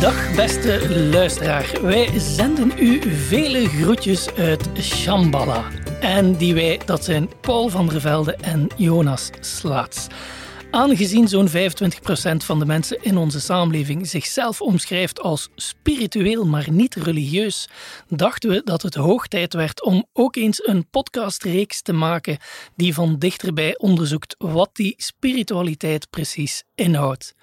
Dag beste luisteraar, wij zenden u vele groetjes uit Shambhala. En die wij, dat zijn Paul van der Velde en Jonas Slaats. Aangezien zo'n 25% van de mensen in onze samenleving zichzelf omschrijft als spiritueel, maar niet religieus, dachten we dat het hoog tijd werd om ook eens een podcastreeks te maken die van dichterbij onderzoekt wat die spiritualiteit precies inhoudt.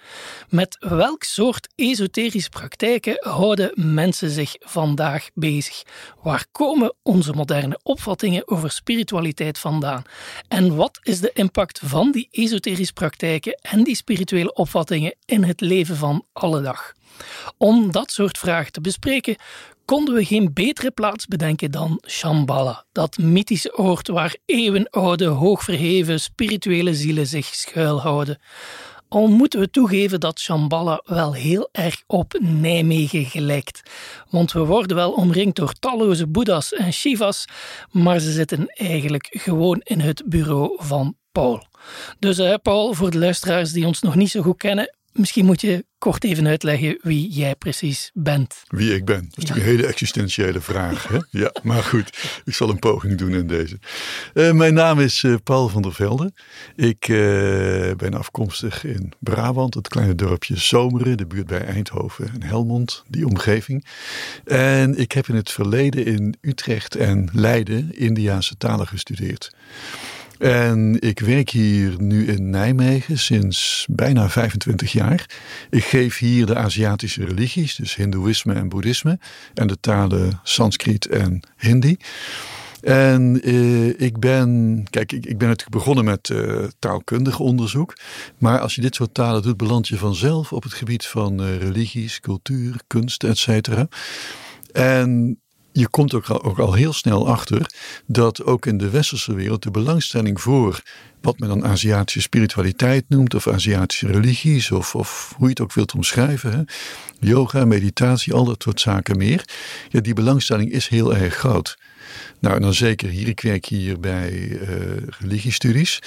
Met welk soort esoterische praktijken houden mensen zich vandaag bezig? Waar komen onze moderne opvattingen over spiritualiteit vandaan? En wat is de impact van die esoterische praktijken en die spirituele opvattingen in het leven van alle dag? Om dat soort vragen te bespreken, konden we geen betere plaats bedenken dan Shambhala, dat mythische oord waar eeuwenoude, hoogverheven spirituele zielen zich schuilhouden. Al moeten we toegeven dat Shambhala wel heel erg op Nijmegen gelijkt. Want we worden wel omringd door talloze boeddha's en shivas, maar ze zitten eigenlijk gewoon in het bureau van Paul. Dus uh, Paul, voor de luisteraars die ons nog niet zo goed kennen, Misschien moet je kort even uitleggen wie jij precies bent. Wie ik ben. Dat is natuurlijk een hele existentiële vraag. Hè? Ja, maar goed, ik zal een poging doen in deze. Uh, mijn naam is uh, Paul van der Velde. Ik uh, ben afkomstig in Brabant, het kleine dorpje Zomeren, de buurt bij Eindhoven en Helmond, die omgeving. En ik heb in het verleden in Utrecht en Leiden Indiaanse talen gestudeerd. En ik werk hier nu in Nijmegen sinds bijna 25 jaar. Ik geef hier de Aziatische religies, dus Hindoeïsme en Boeddhisme, en de talen Sanskriet en Hindi. En eh, ik ben, kijk, ik, ik ben natuurlijk begonnen met uh, taalkundig onderzoek. Maar als je dit soort talen doet, beland je vanzelf op het gebied van uh, religies, cultuur, kunst, et cetera. En je komt ook al, ook al heel snel achter dat ook in de westerse wereld de belangstelling voor wat men dan Aziatische spiritualiteit noemt, of Aziatische religies, of, of hoe je het ook wilt omschrijven, yoga, meditatie, al dat soort zaken meer. Ja, die belangstelling is heel erg groot. Nou, en dan zeker hier, ik werk hier bij uh, religiestudies.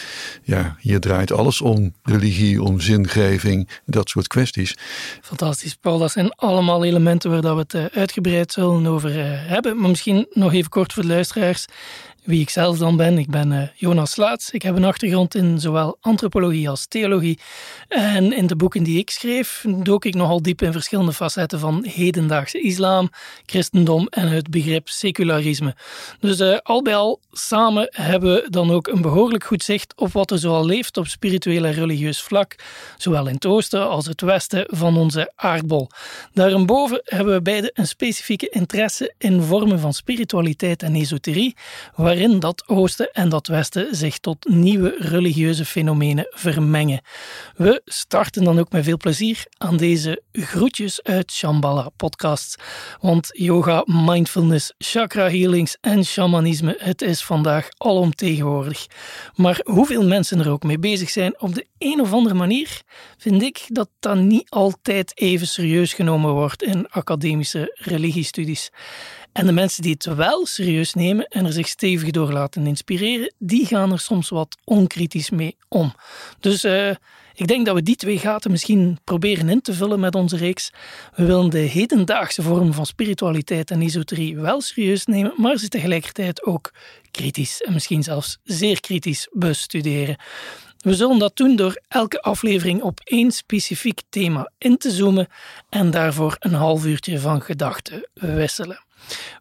Ja, hier draait alles om religie, om zingeving, dat soort kwesties. Fantastisch, Paul. Dat zijn allemaal elementen waar we het uh, uitgebreid zullen over uh, hebben. Maar misschien nog even kort voor de luisteraars wie ik zelf dan ben. Ik ben uh, Jonas Slaats. Ik heb een achtergrond in zowel antropologie als theologie. En in de boeken die ik schreef, dook ik nogal diep in verschillende facetten van hedendaagse islam, christendom en het begrip secularisme. Dus uh, al bij al, samen hebben we dan ook een behoorlijk goed zicht op wat er zoal leeft op spiritueel en religieus vlak, zowel in het oosten als het westen van onze aardbol. Daarboven hebben we beide een specifieke interesse in vormen van spiritualiteit en esoterie, waarin dat oosten en dat westen zich tot nieuwe religieuze fenomenen vermengen. We starten dan ook met veel plezier aan deze groetjes uit Shambhala podcasts. Want yoga, mindfulness, chakra healings en shamanisme, het is vandaag alomtegenwoordig. Maar hoeveel mensen er ook mee bezig zijn op de een of andere manier, vind ik dat dat niet altijd even serieus genomen wordt in academische religiestudies. En de mensen die het wel serieus nemen en er zich stevig door laten inspireren, die gaan er soms wat onkritisch mee om. Dus uh, ik denk dat we die twee gaten misschien proberen in te vullen met onze reeks. We willen de hedendaagse vorm van spiritualiteit en esoterie wel serieus nemen, maar ze tegelijkertijd ook kritisch en misschien zelfs zeer kritisch bestuderen. We zullen dat doen door elke aflevering op één specifiek thema in te zoomen en daarvoor een half uurtje van gedachten wisselen.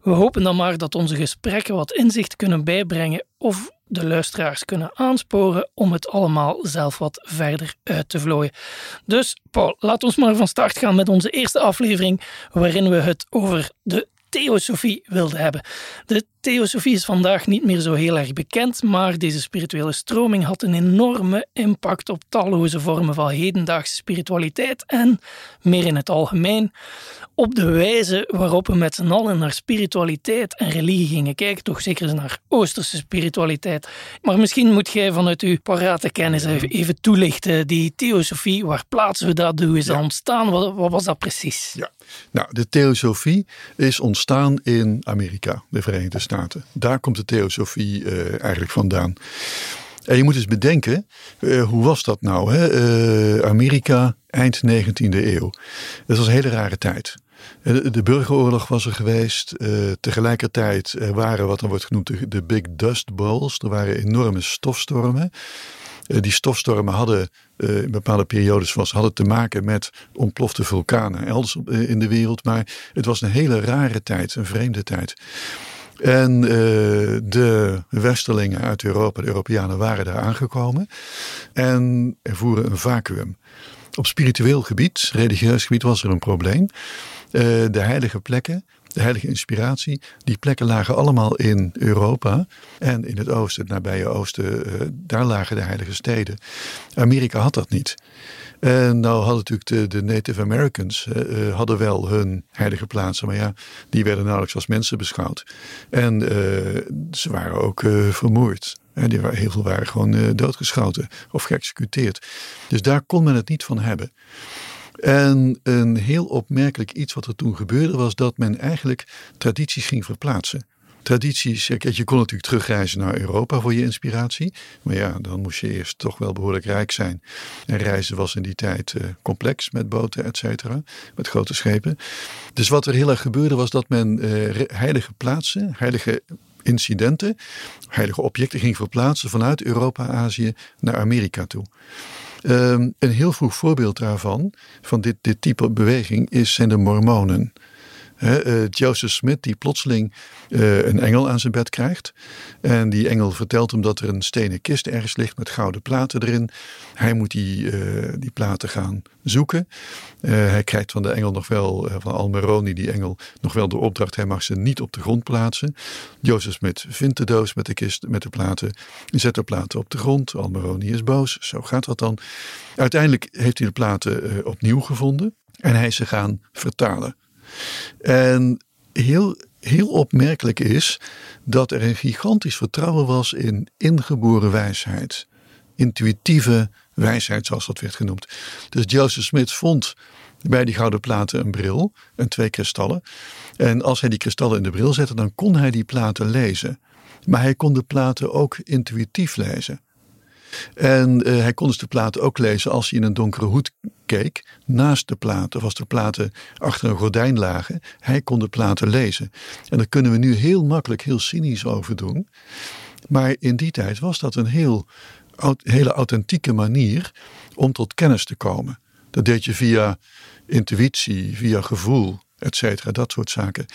We hopen dan maar dat onze gesprekken wat inzicht kunnen bijbrengen of de luisteraars kunnen aansporen om het allemaal zelf wat verder uit te vlooien. Dus Paul, laat ons maar van start gaan met onze eerste aflevering, waarin we het over de theosofie wilden hebben. De theosofie is vandaag niet meer zo heel erg bekend, maar deze spirituele stroming had een enorme impact op talloze vormen van hedendaagse spiritualiteit en, meer in het algemeen, op de wijze waarop we met z'n allen naar spiritualiteit en religie gingen kijken, toch zeker naar Oosterse spiritualiteit. Maar misschien moet jij vanuit uw parate kennis even toelichten, die theosofie, waar plaatsen we dat, hoe is dat ontstaan, wat, wat was dat precies? Ja, nou, de theosofie is ontstaan in Amerika, de Verenigde Staten. Daar komt de theosofie uh, eigenlijk vandaan. En je moet eens bedenken, uh, hoe was dat nou? Hè? Uh, Amerika, eind 19e eeuw. Dat was een hele rare tijd. De burgeroorlog was er geweest. Uh, tegelijkertijd er waren wat dan wordt genoemd de, Big Dust Bowls. Er waren enorme stofstormen. Die stofstormen hadden in bepaalde periodes was, hadden te maken met ontplofte vulkanen elders in de wereld. Maar het was een hele rare tijd, een vreemde tijd. En de westerlingen uit Europa, de Europeanen, waren daar aangekomen. En er voeren een vacuüm. Op spiritueel gebied, religieus gebied, was er een probleem. Eh, de heilige plekken, de heilige inspiratie, die plekken lagen allemaal in Europa en in het oosten, het nabije oosten, uh, daar lagen de heilige steden. Amerika had dat niet. En nou hadden natuurlijk de, Native Americans uh, hadden wel hun heilige plaatsen, maar ja, die werden nauwelijks als mensen beschouwd. En ze waren ook vermoord. En die waren, heel veel waren gewoon doodgeschoten of geëxecuteerd. Dus daar kon men het niet van hebben. En een heel opmerkelijk iets wat er toen gebeurde was dat men eigenlijk tradities ging verplaatsen. Tradities, je kon natuurlijk terugreizen naar Europa voor je inspiratie. Maar ja, dan moest je eerst toch wel behoorlijk rijk zijn. En reizen was in die tijd uh, complex met boten, et cetera. Met grote schepen. Dus wat er heel erg gebeurde was dat men uh, heilige plaatsen, heilige incidenten, heilige objecten ging verplaatsen vanuit Europa, Azië naar Amerika toe. Um, een heel vroeg voorbeeld daarvan, van dit, dit type beweging, is, zijn de Mormonen. Uh, Joseph Smith, die plotseling uh, een engel aan zijn bed krijgt. En die engel vertelt hem dat er een stenen kist ergens ligt met gouden platen erin. Hij moet die, uh, die platen gaan zoeken. hij krijgt van de engel nog wel, van Almeroni, die engel, nog wel de opdracht. Hij mag ze niet op de grond plaatsen. Joseph Smith vindt de doos met de kist, met de platen. Zet de platen op de grond. Almeroni is boos. Zo gaat dat dan. Uiteindelijk heeft hij de platen opnieuw gevonden. En hij is ze gaan vertalen. En heel, heel opmerkelijk is dat er een gigantisch vertrouwen was in ingeboren wijsheid. Intuïtieve wijsheid, zoals dat werd genoemd. Dus Joseph Smith vond bij die gouden platen een bril en twee kristallen. En als hij die kristallen in de bril zette, dan kon hij die platen lezen. Maar hij kon de platen ook intuïtief lezen. En uh, hij kon dus de platen ook lezen als hij in een donkere hoed keek. Naast de platen, of als de platen achter een gordijn lagen. Hij kon de platen lezen. En daar kunnen we nu heel makkelijk, heel cynisch over doen. Maar in die tijd was dat een heel, hele authentieke manier om tot kennis te komen. Dat deed je via intuïtie, via gevoel, et dat soort zaken.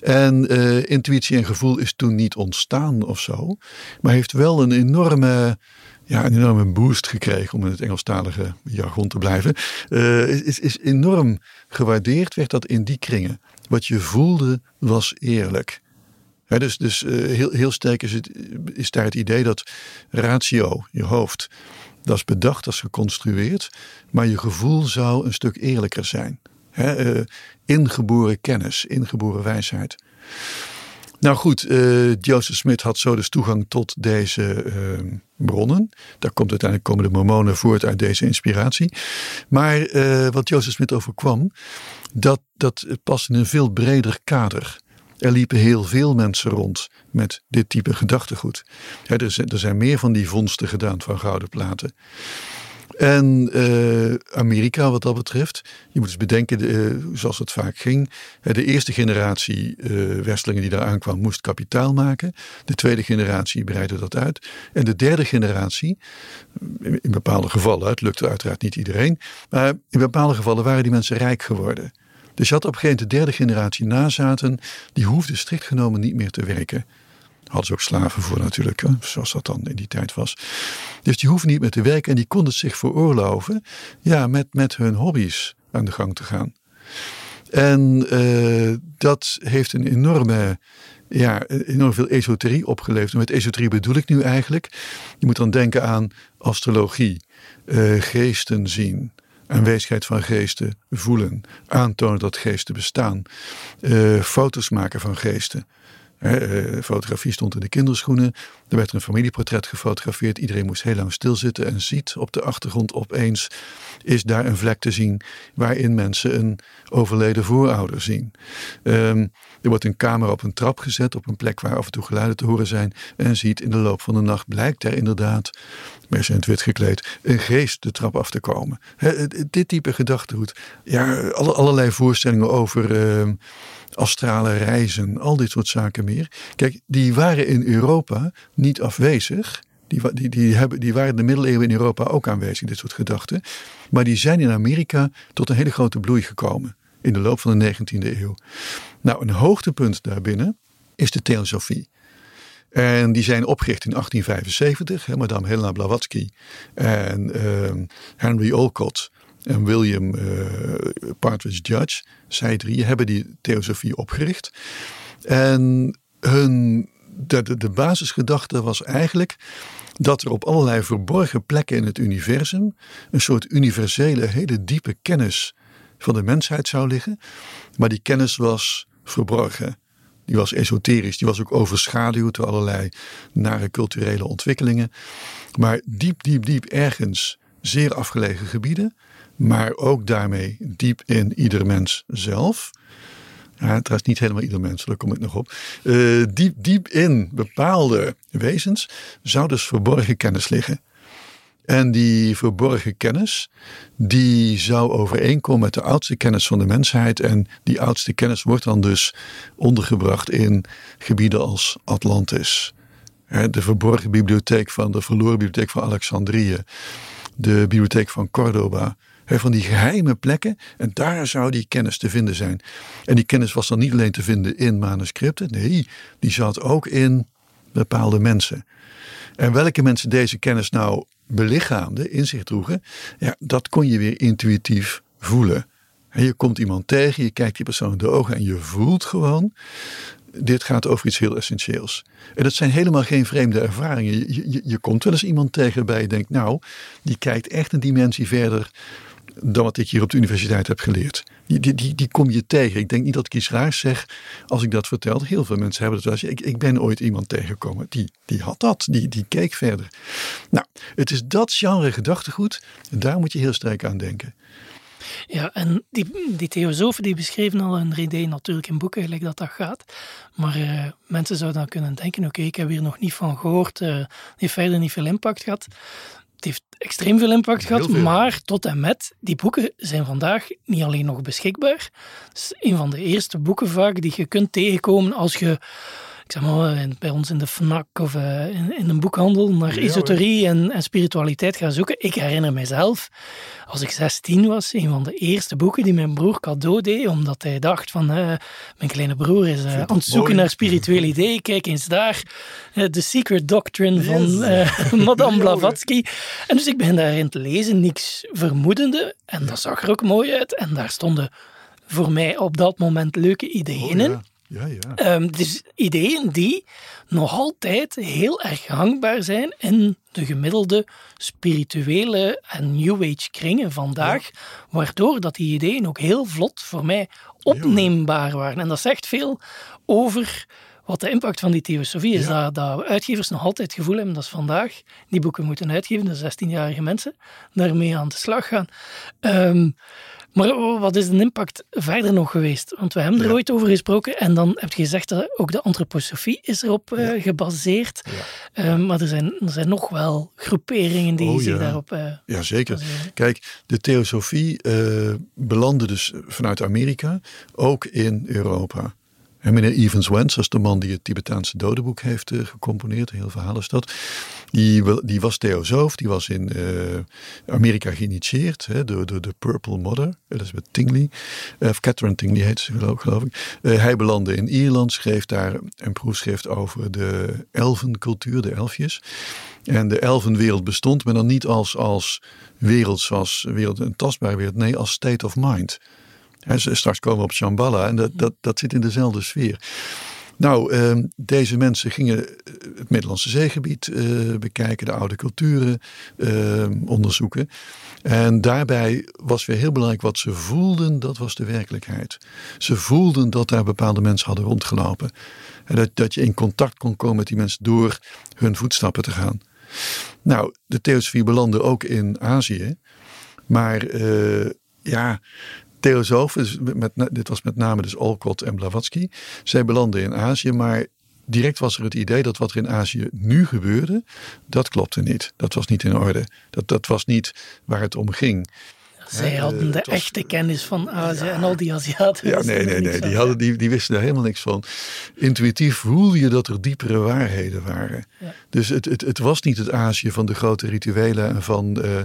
En uh, intuïtie en gevoel is toen niet ontstaan of zo, maar heeft wel een enorme ja, een enorme boost gekregen, om in het Engelstalige jargon te blijven. Uh, is, is enorm gewaardeerd, werd dat in die kringen. Wat je voelde was eerlijk. dus dus uh, heel, heel sterk is, het, is daar het idee dat ratio, je hoofd, dat is bedacht, dat is geconstrueerd, maar je gevoel zou een stuk eerlijker zijn. He, uh, ingeboren kennis, ingeboren wijsheid. Nou goed, uh, Joseph Smith had zo dus toegang tot deze uh, bronnen. Daar komt uiteindelijk komen de mormonen voort uit deze inspiratie. Maar uh, wat Joseph Smith overkwam, dat, dat past in een veel breder kader. Er liepen heel veel mensen rond met dit type gedachtegoed. er, zijn, er zijn meer van die vondsten gedaan van gouden platen. En uh, Amerika wat dat betreft, je moet eens bedenken, uh, zoals het vaak ging. De eerste generatie uh, Westelingen die daar aankwam moest kapitaal maken. De tweede generatie breidde dat uit. En de derde generatie, in, in bepaalde gevallen, het lukte uiteraard niet iedereen. Maar in bepaalde gevallen waren die mensen rijk geworden. Dus je had op een gegeven moment de derde generatie nazaten, die hoefde strikt genomen niet meer te werken hadden ze ook slaven voor natuurlijk, zoals dat dan in die tijd was. Dus die hoeven niet meer te werken en die konden zich veroorloven ja, met, met hun hobby's aan de gang te gaan. En uh, dat heeft een enorme, ja, enorm veel esoterie opgeleverd. En met esoterie bedoel ik nu eigenlijk, je moet dan denken aan astrologie, uh, geesten zien, aanwezigheid van geesten voelen, aantonen dat geesten bestaan, uh, foto's maken van geesten fotografie stond in de kinderschoenen. Er werd een familieportret gefotografeerd. Iedereen moest heel lang stilzitten en ziet op de achtergrond opeens is daar een vlek te zien waarin mensen een overleden voorouder zien. Um, er wordt een camera op een trap gezet op een plek waar af en toe geluiden te horen zijn. En ziet in de loop van de nacht blijkt er inderdaad, mensen in het wit gekleed, een geest de trap af te komen. dit type gedachtegoed. Ja, allerlei voorstellingen over uh, astrale reizen, al dit soort zaken meer. Kijk, die waren in Europa niet afwezig. Die, die, die, hebben, die waren de middeleeuwen in Europa ook aanwezig, dit soort gedachten. Maar die zijn in Amerika tot een hele grote bloei gekomen in de loop van de 19e eeuw. Nou, een hoogtepunt daarbinnen is de theosofie. En die zijn opgericht in 1875. Hè, Madame Helena Blavatsky en uh, Henry Olcott en William uh, Partridge Judge. Zij drie hebben die theosofie opgericht. En hun, de, de basisgedachte was eigenlijk dat er op allerlei verborgen plekken in het universum een soort universele, hele diepe kennis van de mensheid zou liggen. Maar die kennis was verborgen. Die was esoterisch, die was ook overschaduwd door allerlei nare culturele ontwikkelingen. Maar diep, diep, diep ergens, zeer afgelegen gebieden, maar ook daarmee diep in ieder mens zelf. Ja, is niet helemaal ieder mens, daar kom ik nog op. Uh, diep, diep in bepaalde wezens zou dus verborgen kennis liggen. En die verborgen kennis, die zou overeenkomen met de oudste kennis van de mensheid. En die oudste kennis wordt dan dus ondergebracht in gebieden als Atlantis. De verborgen bibliotheek van de verloren bibliotheek van Alexandrië. De bibliotheek van Cordoba. Van die geheime plekken. En daar zou die kennis te vinden zijn. En die kennis was dan niet alleen te vinden in manuscripten. Nee, die zat ook in bepaalde mensen. En welke mensen deze kennis nou belichaamden, in zich droegen, ja, dat kon je weer intuïtief voelen. En je komt iemand tegen, je kijkt die persoon in de ogen en je voelt gewoon, dit gaat over iets heel essentieels. En dat zijn helemaal geen vreemde ervaringen. Je, je, je komt wel eens iemand tegen waarbij je denkt, nou, die kijkt echt een dimensie verder dan wat ik hier op de universiteit heb geleerd. Die, die, die, die kom je tegen. Ik denk niet dat ik iets raars zeg als ik dat vertel. Heel veel mensen hebben dat wel Ik, ik ben ooit iemand tegengekomen die, die had dat. Die, die keek verder. Nou, het is dat genre gedachtegoed. Daar moet je heel sterk aan denken. Ja, en die, die theosofen die beschreven al hun idee natuurlijk in boeken, gelijk dat dat gaat. Maar uh, mensen zouden dan kunnen denken, oké, ik heb hier nog niet van gehoord, uh, heeft verder niet veel impact gehad. Het heeft extreem veel impact gehad, maar tot en met, die boeken zijn vandaag niet alleen nog beschikbaar. Het is een van de eerste boeken vaak die je kunt tegenkomen als je ik zeg maar, bij ons in de FNAC of uh, in, in, een boekhandel naar esoterie en, en, spiritualiteit gaan zoeken. Ik herinner mezelf, als ik 16 was, een van de eerste boeken die mijn broer cadeau deed, omdat hij dacht van, uh, mijn kleine broer is uh, aan het zoeken naar spirituele ideeën. Kijk eens daar, de Secret Doctrine van Madame Blavatsky. En dus ik ben daarin te lezen, niks vermoedende. En dat zag er ook mooi uit. En daar stonden voor mij op dat moment leuke ideeën oh, in. Ja, ja. Um, dus ideeën die nog altijd heel erg gangbaar zijn in de gemiddelde spirituele en New Age kringen vandaag, waardoor dat die ideeën ook heel vlot voor mij opneembaar waren. En dat zegt veel over wat de impact van die theosofie is. Dat, dat uitgevers nog altijd het gevoel hebben dat ze vandaag die boeken moeten uitgeven, de 16-jarige mensen, daarmee aan de slag gaan. Um, maar wat is de impact verder nog geweest? Want we hebben er ooit over gesproken en dan heb je gezegd dat ook de antroposofie is erop uh, gebaseerd. Ja. Uh, maar er zijn, er zijn nog wel groeperingen die oh, zich daarop uh, Ja, zeker. Kijk, de theosofie belandde dus vanuit Amerika ook in Europa. En meneer Evans Wentz, dat is de man die het Tibetaanse dodenboek heeft uh, gecomponeerd, een heel verhaal is dat. Die, die was theosoof, die was in uh, Amerika geïnitieerd hè, door, de Purple Mother, Elizabeth Tingley. Uh, of Catherine Tingley heet ze geloof, geloof ik. hij belandde in Ierland, schreef daar een proefschrift over de elfencultuur, de elfjes. En de elfenwereld bestond, maar dan niet als, als wereld zoals wereld, een tastbare wereld, nee, als state of mind. Straks komen op Shambhala en dat, dat, dat zit in dezelfde sfeer. Nou, ehm, deze mensen gingen eh, het Middellandse zeegebied bekijken, de oude culturen onderzoeken. En daarbij was weer heel belangrijk wat ze voelden, dat was de werkelijkheid. Ze voelden dat daar bepaalde mensen hadden rondgelopen. En dat, dat je in contact kon komen met die mensen door hun voetstappen te gaan. Nou, de theosofie belandde ook in Azië. Maar uh, ja, theosofen, dus met, dit was met name dus Olcott en Blavatsky. Zij belanden in Azië, maar direct was er het idee dat wat er in Azië nu gebeurde, dat klopte niet. Dat was niet in orde. Dat, dat was niet waar het om ging. Zij hadden de echte kennis van Azië en al die Aziaten. Ja, nee, nee, nee. Die, hadden, die, die wisten daar helemaal niks van. Intuïtief voelde je dat er diepere waarheden waren. Dus het, het, het was niet het Azië van de grote rituelen en van. Uh,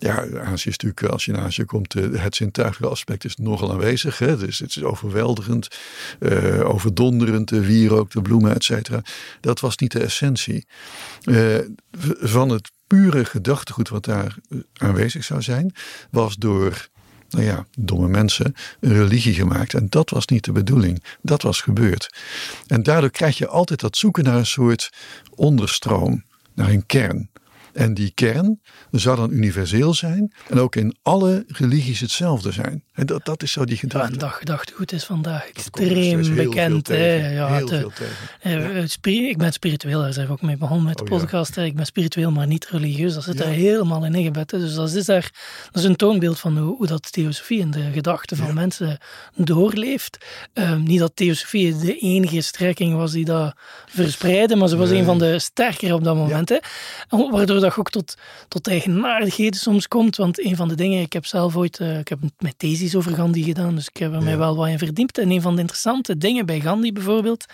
ja, Azië is natuurlijk, als je in Azië komt, eh, het zintuigelijke aspect is nogal aanwezig. Hè? Dus het is overweldigend, uh, overdonderend, de wierook, de bloemen, et cetera. Dat was niet de essentie. Van het pure gedachtegoed wat daar aanwezig zou zijn, was door nou ja, domme mensen een religie gemaakt. En dat was niet de bedoeling. Dat was gebeurd. En daardoor krijg je altijd dat zoeken naar een soort onderstroom, naar een kern. En die kern zou dan universeel zijn en ook in alle religies hetzelfde zijn. En dat, dat is zo die gedachte. Ja, dat gedachtegoed is vandaag extreem bekend. Ja, heel veel tegen. ik ben spiritueel, daar zijn we ook mee begonnen met de oh, podcast. Ik ben spiritueel, maar niet religieus. Dat zit daar helemaal in ingebed. Dus dat is, daar, dat is een toonbeeld van hoe, hoe dat theosofie in de gedachten van mensen doorleeft. Um, niet dat theosofie de enige strekking was die dat verspreidde, maar ze was een van de sterkere op dat moment. Hè. Waardoor dat je ook tot, tot eigenaardigheden soms komt. Want een van de dingen, ik heb zelf ooit, uh, ik heb met thesis over Gandhi gedaan, dus ik heb er mij wel wat in verdiept. En een van de interessante dingen bij Gandhi bijvoorbeeld,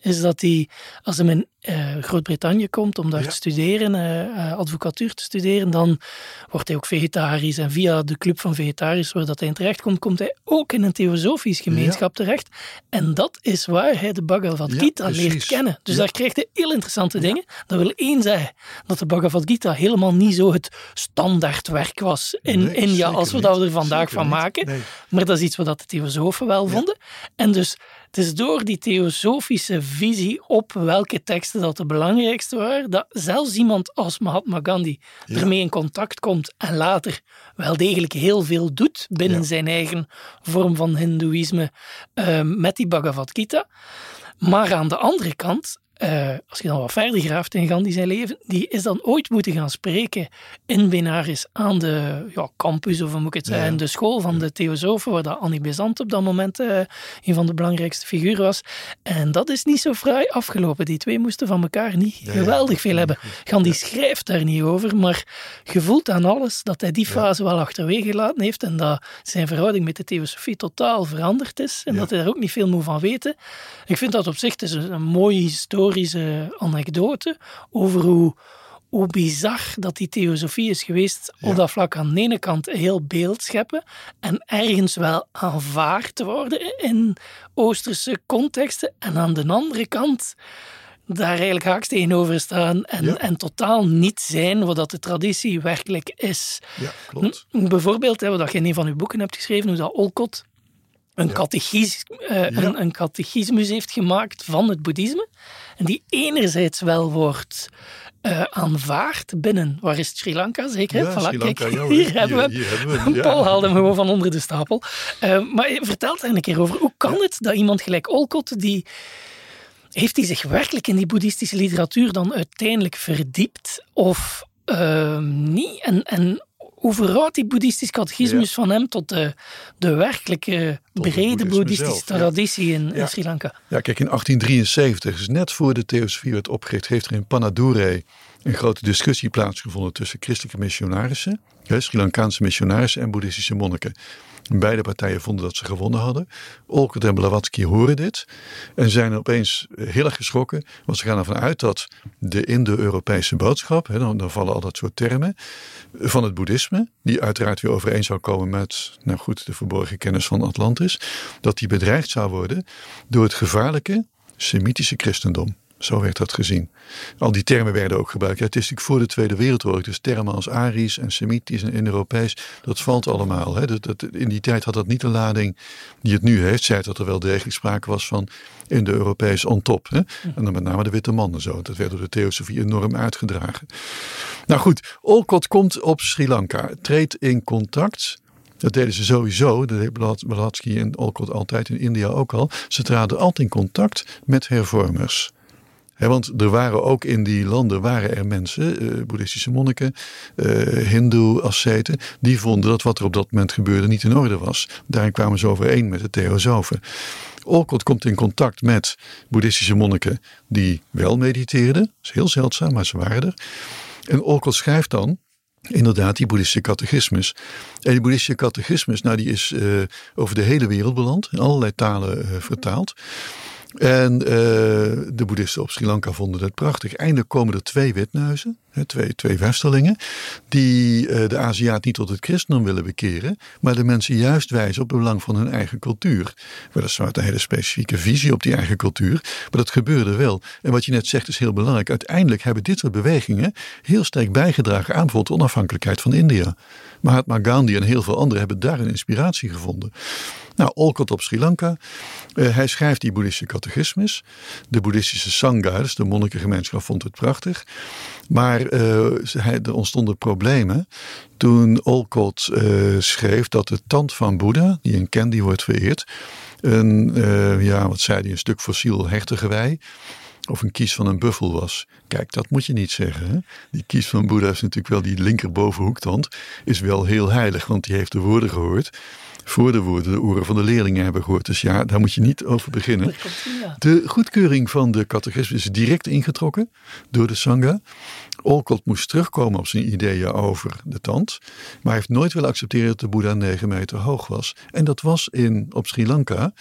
is dat hij, als hij in uh, Groot-Brittannië komt om daar te studeren, uh, advocatuur te studeren, dan wordt hij ook vegetarisch. En via de club van vegetariërs waar dat hij in terecht komt, komt hij ook in een theosofisch gemeenschap terecht. En dat is waar hij de Bhagavad Gita leert kennen. Dus daar krijgt hij heel interessante dingen. Dat wil één zeggen dat de Bhagavad Helemaal niet zo het standaardwerk was in nee, India als we dat er vandaag van maken. Maar dat is iets wat de theosofen wel vonden. En dus het is door die theosofische visie op welke teksten dat de belangrijkste waren, dat zelfs iemand als Mahatma Gandhi ermee in contact komt en later wel degelijk heel veel doet binnen zijn eigen vorm van Hindoeïsme uh, met die Bhagavad Gita. Maar aan de andere kant uh, als je dan wat verder graaft in Gandhi zijn leven, die is dan ooit moeten gaan spreken in Benares aan de ja, campus, of hoe moet ik het zeggen, de school van de theosofen, waar dat Annie Bezant op dat moment uh, een van de belangrijkste figuren was. En dat is niet zo fraai afgelopen. Die twee moesten van elkaar niet geweldig veel hebben. Gandhi schrijft daar niet over, maar je voelt aan alles dat hij die fase wel achterwege gelaten heeft en dat zijn verhouding met de theosofie totaal veranderd is en dat hij daar ook niet veel moet van weten. Ik vind dat op zich is een, een mooie historie historische anekdote over hoe, hoe bizar dat die theosofie is geweest op dat vlak aan de ene kant heel beeld scheppen en ergens wel aanvaard te worden in Oosterse contexten en aan de andere kant daar eigenlijk haaks tegenover staan en, en totaal niet zijn wat dat de traditie werkelijk is. Ja, klopt. Bijvoorbeeld, hè, wat je in een van uw boeken hebt geschreven, hoe dat Olcott een, ja. catechis, uh, een, een catechismus heeft gemaakt van het boeddhisme. En die enerzijds wel wordt uh, aanvaard binnen, waar is het, Sri Lanka zeker? Ja, voilà, Sri Lanka, kijk, hier, hebben we, hier hebben we Paul haalde hem gewoon van onder de stapel. Uh, maar vertel daar een keer over. Hoe kan het dat iemand gelijk Olcott, die heeft hij zich werkelijk in die boeddhistische literatuur dan uiteindelijk verdiept of uh, niet? En, en hoe die boeddhistisch catechismus van hem tot de, de werkelijke brede boeddhistische traditie in, in, Sri Lanka? Ja, kijk, in 1873, dus net voor de theosofie werd opgericht, heeft er in Panadure een grote discussie plaatsgevonden tussen christelijke missionarissen, Sri Lankaanse missionarissen en boeddhistische monniken. Beide partijen vonden dat ze gewonnen hadden. Olkert en Blavatsky horen dit en zijn opeens heel erg geschrokken. Want ze gaan ervan uit dat de Indo-Europese boodschap, hè, dan, dan, vallen al dat soort termen, van het boeddhisme, die uiteraard weer overeen zou komen met, nou goed, de verborgen kennis van Atlantis, dat die bedreigd zou worden door het gevaarlijke Semitische christendom. Zo werd dat gezien. Al die termen werden ook gebruikt. Ja, het is natuurlijk voor de Tweede Wereldoorlog. Dus termen als Arisch en Semitisch en Indo-Europees, dat valt allemaal. Hè. Dat, dat, in die tijd had dat niet de lading die het nu heeft. Zij dat er wel degelijk sprake was van Indo-Europees on top. Hè. En dan met name de witte mannen zo. Dat werd door de theosofie enorm uitgedragen. Nou goed, Olcott komt op Sri Lanka, treedt in contact dat deden ze sowieso, dat deed Blavatsky en Olcott altijd in India ook al. Ze traden altijd in contact met hervormers want er waren ook in die landen waren er mensen, uh, boeddhistische monniken, uh, hindoe asceten, die vonden dat wat er op dat moment gebeurde niet in orde was. Daarin kwamen ze overeen met de theosofen. Olcott komt in contact met boeddhistische monniken die wel mediteerden. Dat is heel zeldzaam, maar ze waren er. En Olcott schrijft dan inderdaad die boeddhistische catechismus. En die boeddhistische catechismus, nou die is uh, over de hele wereld beland, in allerlei talen vertaald. En uh, de boeddhisten op Sri Lanka vonden het prachtig. Eindelijk komen er twee witneuzen, twee, twee westerlingen, die uh, de Aziat niet tot het christendom willen bekeren, maar de mensen juist wijzen op het belang van hun eigen cultuur. Weliswaar een hele specifieke visie op die eigen cultuur, maar dat gebeurde wel. En wat je net zegt is heel belangrijk. Uiteindelijk hebben dit soort bewegingen heel sterk bijgedragen aan bijvoorbeeld de onafhankelijkheid van India. Mahatma Gandhi en heel veel anderen hebben daar een inspiratie gevonden. Nou, Olcott op Sri Lanka. Uh, hij schrijft die boeddhistische catechismus. De boeddhistische Sangha, dus de monnikengemeenschap, vond het prachtig. Maar uh, hij, er ontstonden problemen toen Olcott uh, schreef dat de tand van Boeddha, die in Candy wordt vereerd, een, ja, wat zei hij, een stuk fossiel hertengewei of een kies van een buffel was. Kijk, dat moet je niet zeggen. Hè? Die kies van Boeddha is natuurlijk wel die linkerbovenhoektand. Is wel heel heilig, want die heeft de woorden gehoord voor de woorden de oren van de leerlingen hebben gehoord. Dus ja, daar moet je niet over beginnen. De goedkeuring van de catechismus is direct ingetrokken door de Sangha. Olcott moest terugkomen op zijn ideeën over de tand. Maar hij heeft nooit willen accepteren dat de Boeddha 9 meter hoog was. En dat was in, op Sri Lanka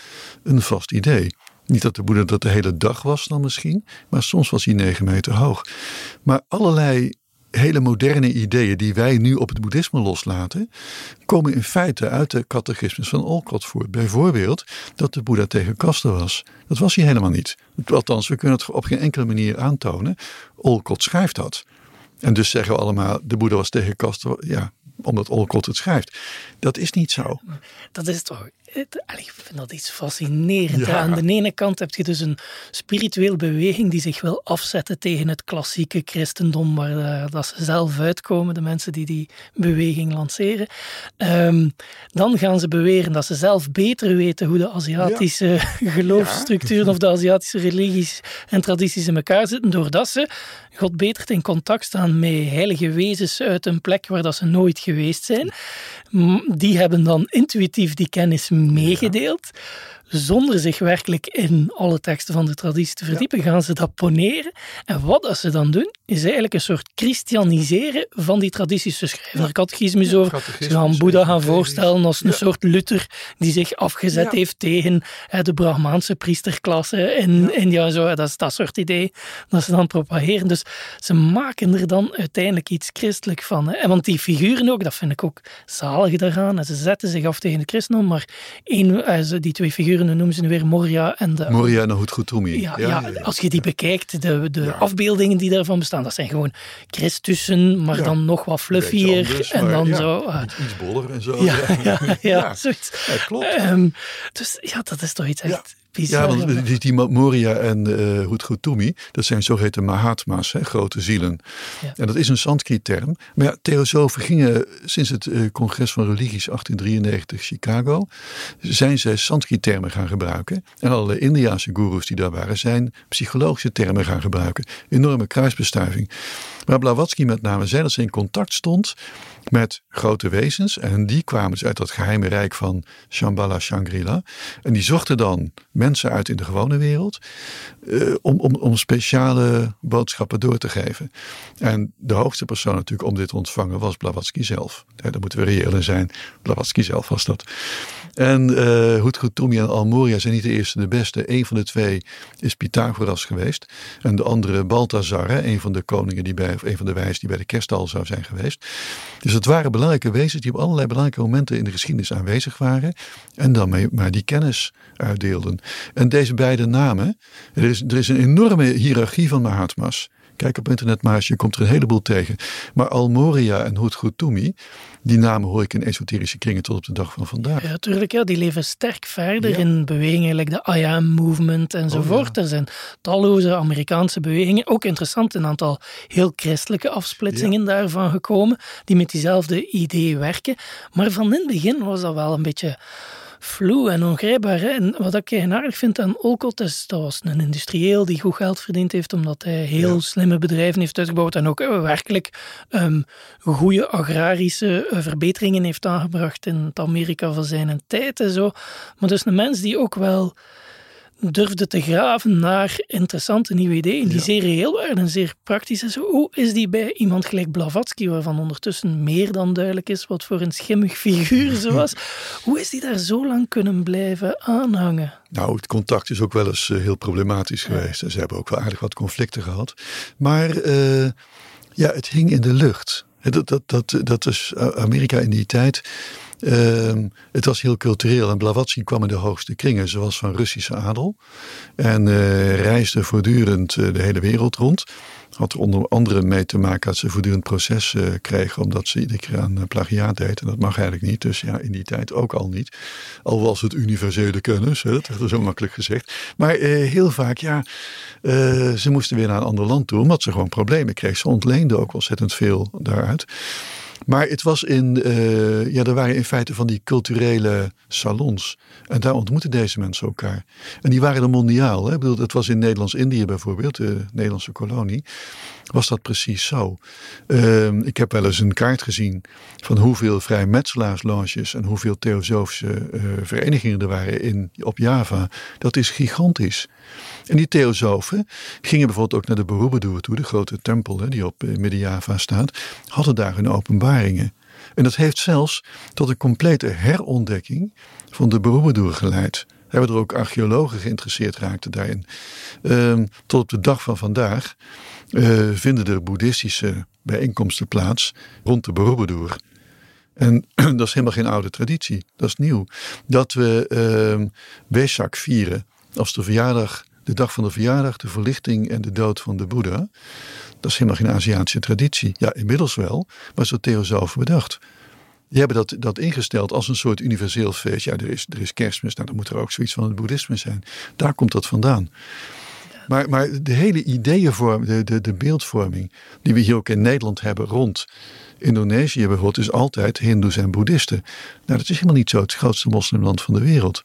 een vast idee. Niet dat de Boeddha dat de hele dag was dan misschien, maar soms was hij 9 meter hoog. Maar allerlei hele moderne ideeën die wij nu op het boeddhisme loslaten, komen in feite uit de catechismus van Olcott voort. Bijvoorbeeld dat de Boeddha tegen kasten was. Dat was hij helemaal niet. Althans, we kunnen het op geen enkele manier aantonen. Olcott schrijft dat. En dus zeggen we allemaal, de Boeddha was tegen kasten. Ja, omdat Olcott het schrijft. Dat is niet zo. Dat is toch ik vind dat iets fascinerends. Aan de ene kant heb je dus een spirituele beweging die zich wil afzetten tegen het klassieke christendom, waar uh, dat ze zelf uitkomen, de mensen die die beweging lanceren. Um, dan gaan ze beweren dat ze zelf beter weten hoe de Aziatische ja. geloofsstructuren of de Aziatische religies en tradities in elkaar zitten, doordat ze God beter in contact staan met heilige wezens uit een plek waar dat ze nooit geweest zijn. Die hebben dan intuïtief die kennis meegedeeld zonder zich werkelijk in alle teksten van de traditie te verdiepen, gaan ze dat poneren. En wat ze dan doen, is eigenlijk een soort christianiseren van die tradities. Ze schrijven er catechismus over. Ze gaan Boeddha gaan voorstellen als een soort Luther die zich afgezet heeft tegen hè, de Brahmaanse priesterklasse in India. Zo, dat is dat soort idee dat ze dan propageren. Dus ze maken er dan uiteindelijk iets christelijk van. Hè. En want die figuren ook, dat vind ik ook zalig daaraan. En ze zetten zich af tegen het christendom, maar één, eh, die twee figuren noemen ze nu weer Moria en de... Moria en Hutgutumi. Ja, ja, ja, als je die bekijkt, de, de afbeeldingen die daarvan bestaan, dat zijn gewoon Christussen, maar dan nog wat fluffier. en dan zo... Uh, iets, boller en zo. Ja, ja, ja, zoiets. klopt. Um, dus ja, dat is toch iets echt ja, want die, die Moria en uh, eh, Hutgutumi, dat zijn zogeheten Mahatma's, hè, grote zielen. Ja. En dat is een Sanskrit-term. Maar ja, theosofen gingen sinds het uh, congres van religies 1893 Chicago, zijn zij Sanskrit-termen gaan gebruiken. En alle Indiaanse gurus die daar waren, zijn psychologische termen gaan gebruiken. Enorme kruisbestuiving. Maar Blavatsky met name zei dat ze in contact stond met grote wezens. En die kwamen dus uit dat geheime rijk van Shambhala Shangri-La. En die zochten dan mensen uit in de gewone wereld uh, om, om, om speciale boodschappen door te geven. En de hoogste persoon natuurlijk om dit te ontvangen was Blavatsky zelf. Ja, daar moeten we reëel in zijn. Blavatsky zelf was dat. En uh, eh, en Almoria zijn niet de eerste de beste. Een van de twee is Pythagoras geweest. En de andere Balthazar, een van de koningen die bij of een van de wijzen die bij de kerststal zou zijn geweest. Dus het waren belangrijke wezens die op allerlei belangrijke momenten in de geschiedenis aanwezig waren. En dan maar die kennis uitdeelden. En deze beide namen, er is, er is een enorme hiërarchie van Mahatma's. Kijk op internet maar je komt er een heleboel tegen. Maar Almoria en Hutgutumi, die namen hoor ik in esoterische kringen tot op de dag van vandaag. Ja, natuurlijk. Ja, die leven sterk verder in bewegingen, like de I Am Movement enzovoort. Oh, Er zijn talloze Amerikaanse bewegingen. Ook interessant, een aantal heel christelijke afsplitsingen daarvan gekomen, die met diezelfde idee werken. Maar van in het begin was dat wel een beetje vloe en ongrijpbaar. Hè? En wat ik eigenaardig vind aan Olcott is, dat was een industrieel die goed geld verdiend heeft, omdat hij heel slimme bedrijven heeft uitgebouwd en ook uh, werkelijk um, goede agrarische uh, verbeteringen heeft aangebracht in het Amerika van zijn tijd en zo. Maar dus een mens die ook wel durfde te graven naar interessante nieuwe ideeën die zeer reëel waren en zeer praktisch. En zo, hoe is die bij iemand gelijk Blavatsky, waarvan ondertussen meer dan duidelijk is wat voor een schimmig figuur ze was, hoe is die daar zo lang kunnen blijven aanhangen? Nou, het contact is ook wel eens eh, heel problematisch geweest. En ze hebben ook wel aardig wat conflicten gehad. Maar uh, ja, het hing in de lucht. Dat, dat, dat, dat is Amerika in die tijd Ehm, het was heel cultureel en Blavatsky kwam in de hoogste kringen, zoals van Russische adel. En uh, reisde voortdurend uh, de hele wereld rond. Had er onder andere mee te maken dat ze voortdurend proces uh, kregen, omdat ze iedere keer aan plagiaat deed. En dat mag eigenlijk niet, dus ja, in die tijd ook al niet. Al was het universele kennis, hè, dat werd er zo makkelijk gezegd. Maar heel vaak, ja, ze moesten weer naar een ander land toe, omdat ze gewoon problemen kregen. Ze ontleenden ook ontzettend veel daaruit. Maar het was in, uh, ja, er waren in feite van die culturele salons. En daar ontmoetten deze mensen elkaar. En die waren er mondiaal. Hè? Ik bedoel, het was in Nederlands-Indië bijvoorbeeld, de Nederlandse kolonie. Was dat precies zo? Uh, ik heb wel eens een kaart gezien van hoeveel vrijmetselaarsloges en hoeveel theosofische uh, verenigingen er waren in, op Java. Dat is gigantisch. En die theosofen gingen bijvoorbeeld ook naar de Borobudur toe, de grote tempel hè, die op eh, Midden-Java staat, hadden daar hun openbaringen. En dat heeft zelfs tot een complete herontdekking van de Borobudur geleid. Hebben er ook archeologen geïnteresseerd raakten daarin. Ehm, tot op de dag van vandaag uh, vinden er boeddhistische bijeenkomsten plaats rond de Borobudur. En dat is helemaal geen oude traditie, dat is nieuw. Dat we uh, Wesak vieren als de verjaardag de dag van de verjaardag, de verlichting en de dood van de Boeddha. Dat is helemaal geen Aziatische traditie. Ja, inmiddels wel, maar is door theosofen bedacht. Die hebben dat, dat ingesteld als een soort universeel feest. Ja, er is, er is kerstmis, nou dan moet er ook zoiets van het boeddhisme zijn. Daar komt dat vandaan. Maar, maar de hele ideeënvorm, de, de, de beeldvorming die we hier ook in Nederland hebben rond Indonesië bijvoorbeeld, is altijd Hindoes en Boeddhisten. Nou, dat is helemaal niet zo het grootste moslimland van de wereld.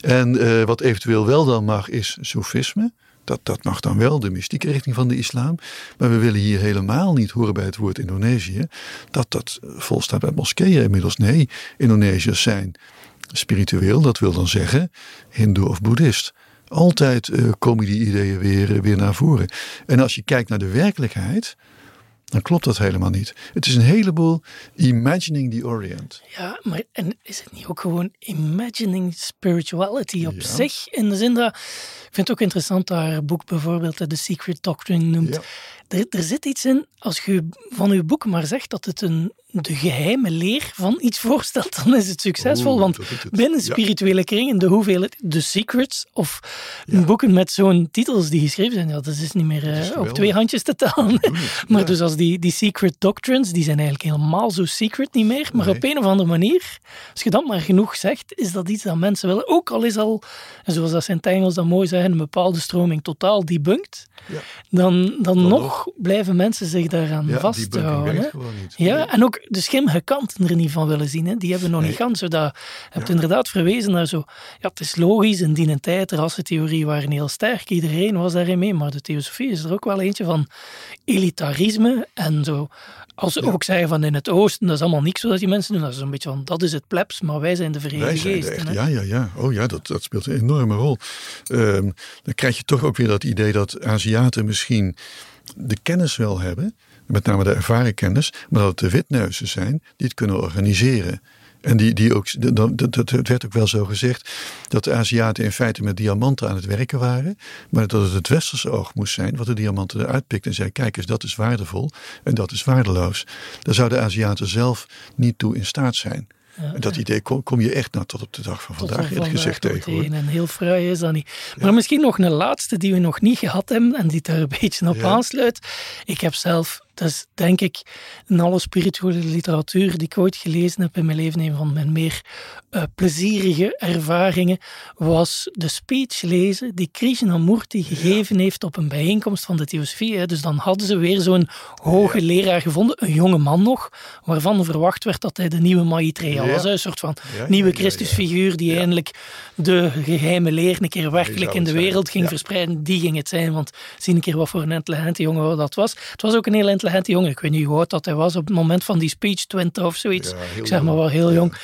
En uh, wat eventueel wel dan mag is Soefisme. Dat, dat mag dan wel, de mystieke richting van de islam. Maar we willen hier helemaal niet horen bij het woord Indonesië. Dat dat volstaat bij moskeeën inmiddels. Nee, Indonesiërs zijn spiritueel. Dat wil dan zeggen hindoe of boeddhist. Altijd uh, komen die ideeën weer, weer naar voren. En als je kijkt naar de werkelijkheid dan klopt dat helemaal niet. Het is een heleboel imagining the Orient. Ja, maar en is het niet ook gewoon imagining spirituality op zich? In de zin dat, ik vind het ook interessant dat haar boek bijvoorbeeld The Secret Doctrine noemt. Ja. Er, er zit iets in, als je van je boek maar zegt dat het een de geheime leer van iets voorstelt, dan is het succesvol. want binnen spirituele kringen, de hoeveelheid, de secrets of boeken met zo'n titels die geschreven zijn, ja, dat is niet meer uh, op twee handjes te tellen. maar dus als die, die secret doctrines, die zijn eigenlijk helemaal zo secret niet meer. Maar op een of andere manier, als je dat maar genoeg zegt, is dat iets dat mensen willen. Ook al is al, en zoals dat zijn Engels dan mooi zeggen, een bepaalde stroming totaal debunked, dan, dan, nog, blijven mensen zich daaraan vasthouden. Ja, en ook de schimmige kanten er niet van willen zien. Hè. Die hebben we nog niet gans. Zodat, je hebt inderdaad verwezen naar zo... Ja, het is logisch, in die tijd, de rassentheorie waren heel sterk. Iedereen was daarin mee. Maar de theosofie is er ook wel eentje van elitarisme en zo... Als ze ook zeggen van in het oosten, dat is allemaal niks zodat die mensen doen. Dat is een beetje van, dat is het plebs, maar wij zijn de Verenigde Geesten. Ja, ja, ja. Oh ja, dat, dat speelt een enorme rol. Um, dan krijg je toch ook weer dat idee dat Aziaten misschien de kennis wel hebben met name de ervaren kennis, maar dat het de witneuzen zijn die het kunnen organiseren. En die, die ook, dat, dat, dat werd ook wel zo gezegd dat de Aziaten in feite met diamanten aan het werken waren. Maar dat het het westerse oog moest zijn wat de diamanten eruit pikt en zei: kijk eens, dat is waardevol en dat is waardeloos. Daar zouden de Aziaten zelf niet toe in staat zijn. Dat idee kom, kom, je echt nou tot op de dag van vandaag, eerlijk gezegd, tegen. En heel fraai is dat niet. Maar misschien nog een laatste die we nog niet gehad hebben en die daar een beetje op aansluit. Ik heb zelf dat is denk ik in alle spirituele literatuur die ik ooit gelezen heb in mijn leven, een van mijn meer uh, plezierige ervaringen, was de speech lezen die Krishnamurti gegeven heeft op een bijeenkomst van de Theosofie. Dus dan hadden ze weer zo'n hoge leraar gevonden, een jonge man nog, waarvan verwacht werd dat hij de nieuwe Maitreya was. Een soort van nieuwe Christusfiguur die eindelijk de geheime leer een keer werkelijk in de wereld ging verspreiden. Die ging het zijn, want zie een keer wat voor een intelligente jongen dat was. Het was ook een heel intelligente jongen. Ik weet niet hoe oud dat hij was op het moment van die speech, 20 of zoiets. ik zeg maar wel heel jong.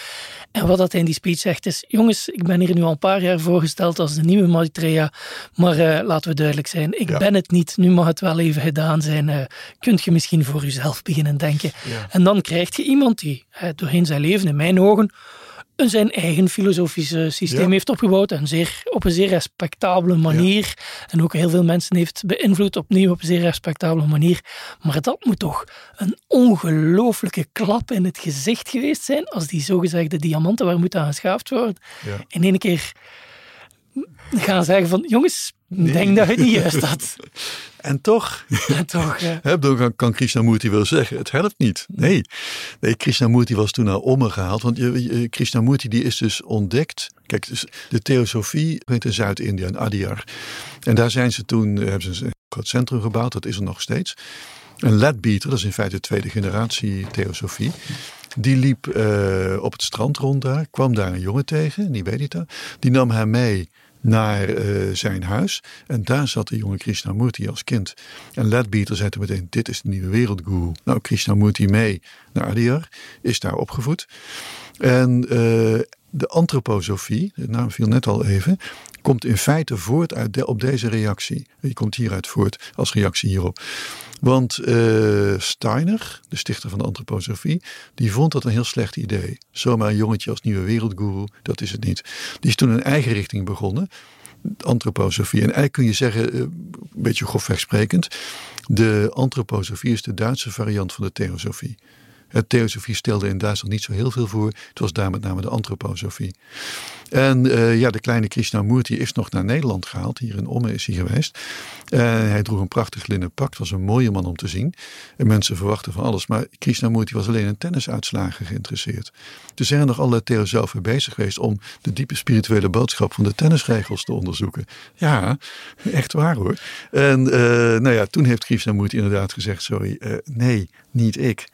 En wat dat hij in die speech zegt is: Jongens, ik ben hier nu al een paar jaar voorgesteld als de nieuwe Maitreya. Maar uh, laten we duidelijk zijn: ik ben het niet. Nu mag het wel even gedaan zijn. Uh, kunt je misschien voor jezelf beginnen denken. En dan krijg je iemand die uh, doorheen zijn leven, in mijn ogen, zijn eigen filosofische systeem heeft opgebouwd. En zeer, op een zeer respectabele manier. En ook heel veel mensen heeft beïnvloed opnieuw op een zeer respectabele manier. Maar dat moet toch een ongelooflijke klap in het gezicht geweest zijn als die zogezegde diamanten waar moeten aan geschaafd worden. In één keer gaan zeggen van jongens, ik denk dat het niet juist had. En toch, en toch ja. kan, kan Krishnamurti wel zeggen, het helpt niet. Nee, nee Krishnamurti was toen naar Omme gehaald. Want je, Krishnamurti die is dus ontdekt. Kijk, dus de theosofie in Zuid-India, in Adyar. En daar zijn ze toen, eh, hebben ze een groot centrum gebouwd, dat is er nog steeds. En Ledbeater, dat is in feite de tweede generatie theosofie. Die liep uh, op het strand rond daar, kwam daar een jongen tegen, Nivedita. Die nam hem mee naar uh, zijn huis. En daar zat de jonge Krishnamurti als kind. En Ledbeater zei meteen, dit is de nieuwe wereldguru. Nou, Krishnamurti mee naar Adyar, is daar opgevoed. En uh, de antroposofie, de naam viel net al even, komt in feite voort uit de, op deze reactie. Die komt hieruit voort als reactie hierop. Want uh, Steiner, de stichter van de antroposofie, die vond dat een heel slecht idee. Zomaar een jongetje als nieuwe wereldguru, dat is het niet. Die is toen een eigen richting begonnen, antroposofie. En eigenlijk kun je zeggen, eh, een beetje grofweg sprekend, de antroposofie is de Duitse variant van de theosofie. Het theosofie stelde in Duitsland niet zo heel veel voor. Het was daar met name de antroposofie. En uh, ja, de kleine Krishnamurti is nog naar Nederland gehaald. Hier in Omme is hij geweest. Uh, hij droeg een prachtig linnen pak. Het was een mooie man om te zien. En mensen verwachten van alles. Maar Krishnamurti was alleen in tennisuitslagen geïnteresseerd. Er zijn nog allerlei theosofen bezig geweest om de diepe spirituele boodschap van de tennisregels te onderzoeken. Ja, echt waar hoor. En uh, nou ja, toen heeft Krishnamurti inderdaad gezegd: sorry, nee, niet ik.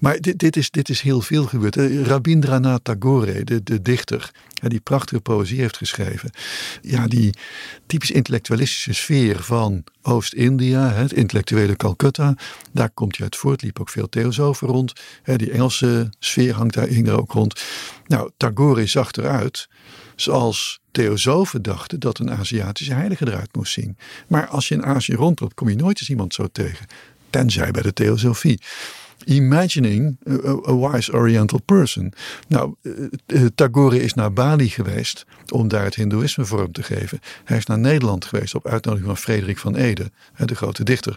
Maar dit, dit, is, dit is heel veel gebeurd. Rabindranath Tagore, de, de dichter, die prachtige poëzie heeft geschreven. Ja, die typisch intellectualistische sfeer van Oost-India, het intellectuele Calcutta, daar komt hij uit voort. Liep ook veel theosofen rond. Die Engelse sfeer hangt daar ook rond. Nou, Tagore zag eruit zoals theosofen dachten dat een Aziatische heilige eruit moest zien. Maar als je in Azië rondloopt, kom je nooit eens iemand zo tegen. Tenzij bij de theosofie. Imagining a, wise Oriental person. Nou, uh, Tagore is naar Bali geweest om daar het Hindoeïsme vorm te geven. Hij is naar Nederland geweest op uitnodiging van Frederik van Ede, de grote dichter.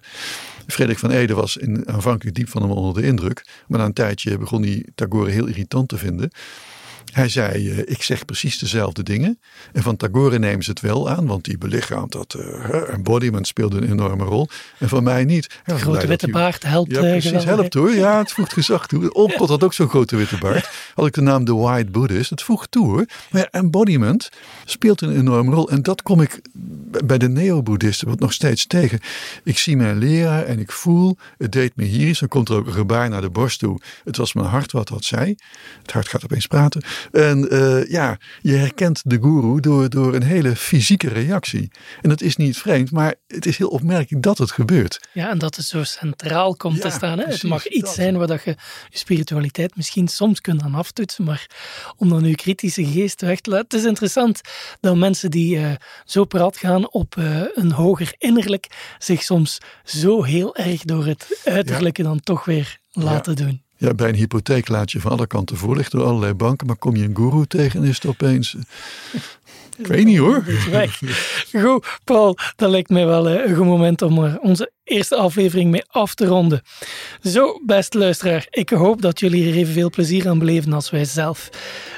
Frederik van Ede was in, aanvankelijk diep van hem onder de indruk, maar na een tijdje begon hij Tagore heel irritant te vinden. Hij zei, uh, ik zeg precies dezelfde dingen. En van Tagore nemen ze het wel aan, want die belichaamt dat uh, embodiment speelde een enorme rol. En van mij niet. Ja, grote witte baard helpt. Ja, precies, helpt hoor. Ja, het voegt gezag toe. Olcott had ook zo'n grote witte baard. Had ik de naam The White Buddhist. Het voegt toe hoor. Maar ja, embodiment speelt een enorme rol. En dat kom ik bij de neo-boeddhisten wat nog steeds tegen. Ik zie mijn leraar en ik voel, het deed me hier iets. Dan komt er ook een gebaar naar de borst toe. Het was mijn hart wat dat zei. Het hart gaat opeens praten. En uh, ja, je herkent de guru door, door een hele fysieke reactie. En dat is niet vreemd, maar het is heel opmerkelijk dat het gebeurt. Ja, en dat het zo centraal komt te staan. Hè? het mag iets zijn waar dat je je spiritualiteit misschien soms kunt aan aftoetsen, maar om dan je kritische geest weg te laten. Het is interessant dat mensen die uh, zo praat gaan op uh, een hoger innerlijk zich soms zo heel erg door het uiterlijke dan toch weer laten doen. Ja, bij een hypotheek laat je van alle kanten voorlichten door allerlei banken. Maar kom je een guru tegen en is het opeens... Ik weet niet hoor. Goed, Paul, dat lijkt mij wel een goed moment om onze eerste aflevering mee af te ronden. Zo, beste luisteraar, ik hoop dat jullie er evenveel plezier aan beleven als wij zelf.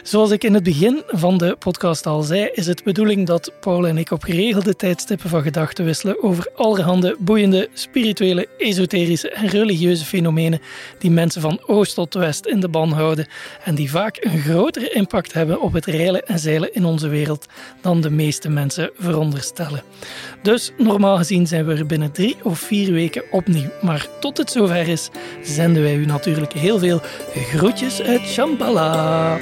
Zoals ik in het begin van de podcast al zei, is het bedoeling dat Paul en ik op geregelde tijdstippen van gedachten wisselen over allerhande boeiende, spirituele, esoterische en religieuze fenomenen die mensen van oost tot west in de ban houden en die vaak een grotere impact hebben op het reilen en zeilen in onze wereld dan de meeste mensen veronderstellen. Dus normaal gezien zijn we er binnen drie of vier vier weken opnieuw. Maar tot het zover is, zenden wij u natuurlijk heel veel groetjes uit Shambhala.